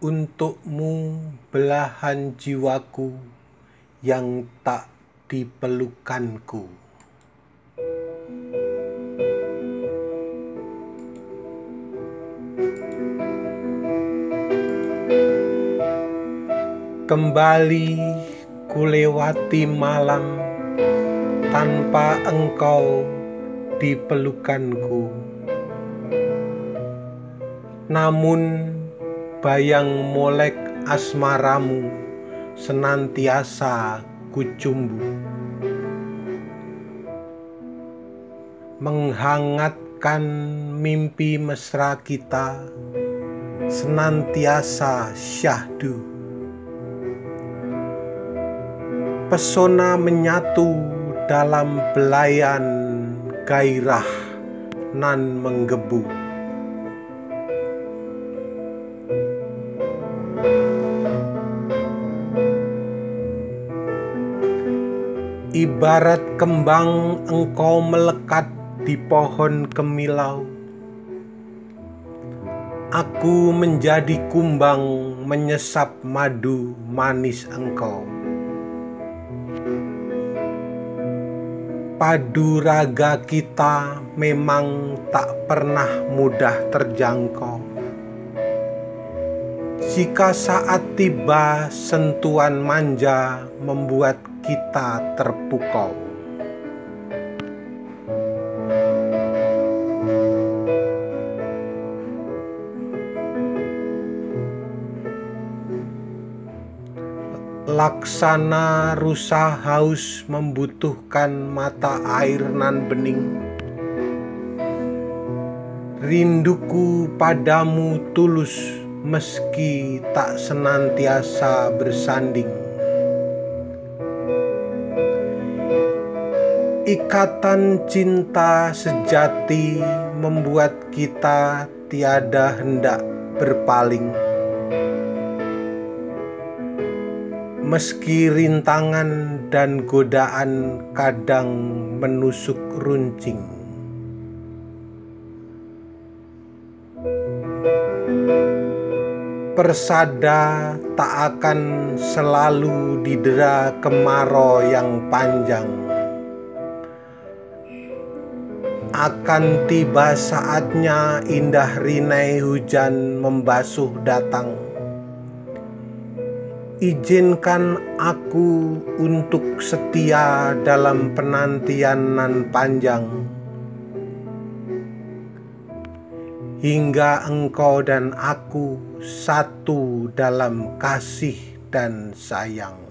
untukmu belahan jiwaku yang tak dipelukanku. Kembali kulewati malam tanpa engkau di pelukanku. Namun bayang molek asmaramu senantiasa kucumbu. Menghangatkan mimpi mesra kita senantiasa syahdu. Pesona menyatu dalam belayan gairah nan menggebu. Ibarat kembang engkau melekat di pohon kemilau. Aku menjadi kumbang menyesap madu manis engkau. Padu raga kita memang tak pernah mudah terjangkau. Jika saat tiba sentuhan manja membuat kita terpukau. Laksana rusa haus membutuhkan mata air nan bening. Rinduku padamu tulus meski tak senantiasa bersanding. Ikatan cinta sejati membuat kita tiada hendak berpaling. Meski rintangan dan godaan kadang menusuk runcing. Persada tak akan selalu didera kemarau yang panjang. Akan tiba saatnya indah rinai hujan membasuh datang Izinkan aku untuk setia dalam penantian nan panjang Hingga engkau dan aku satu dalam kasih dan sayang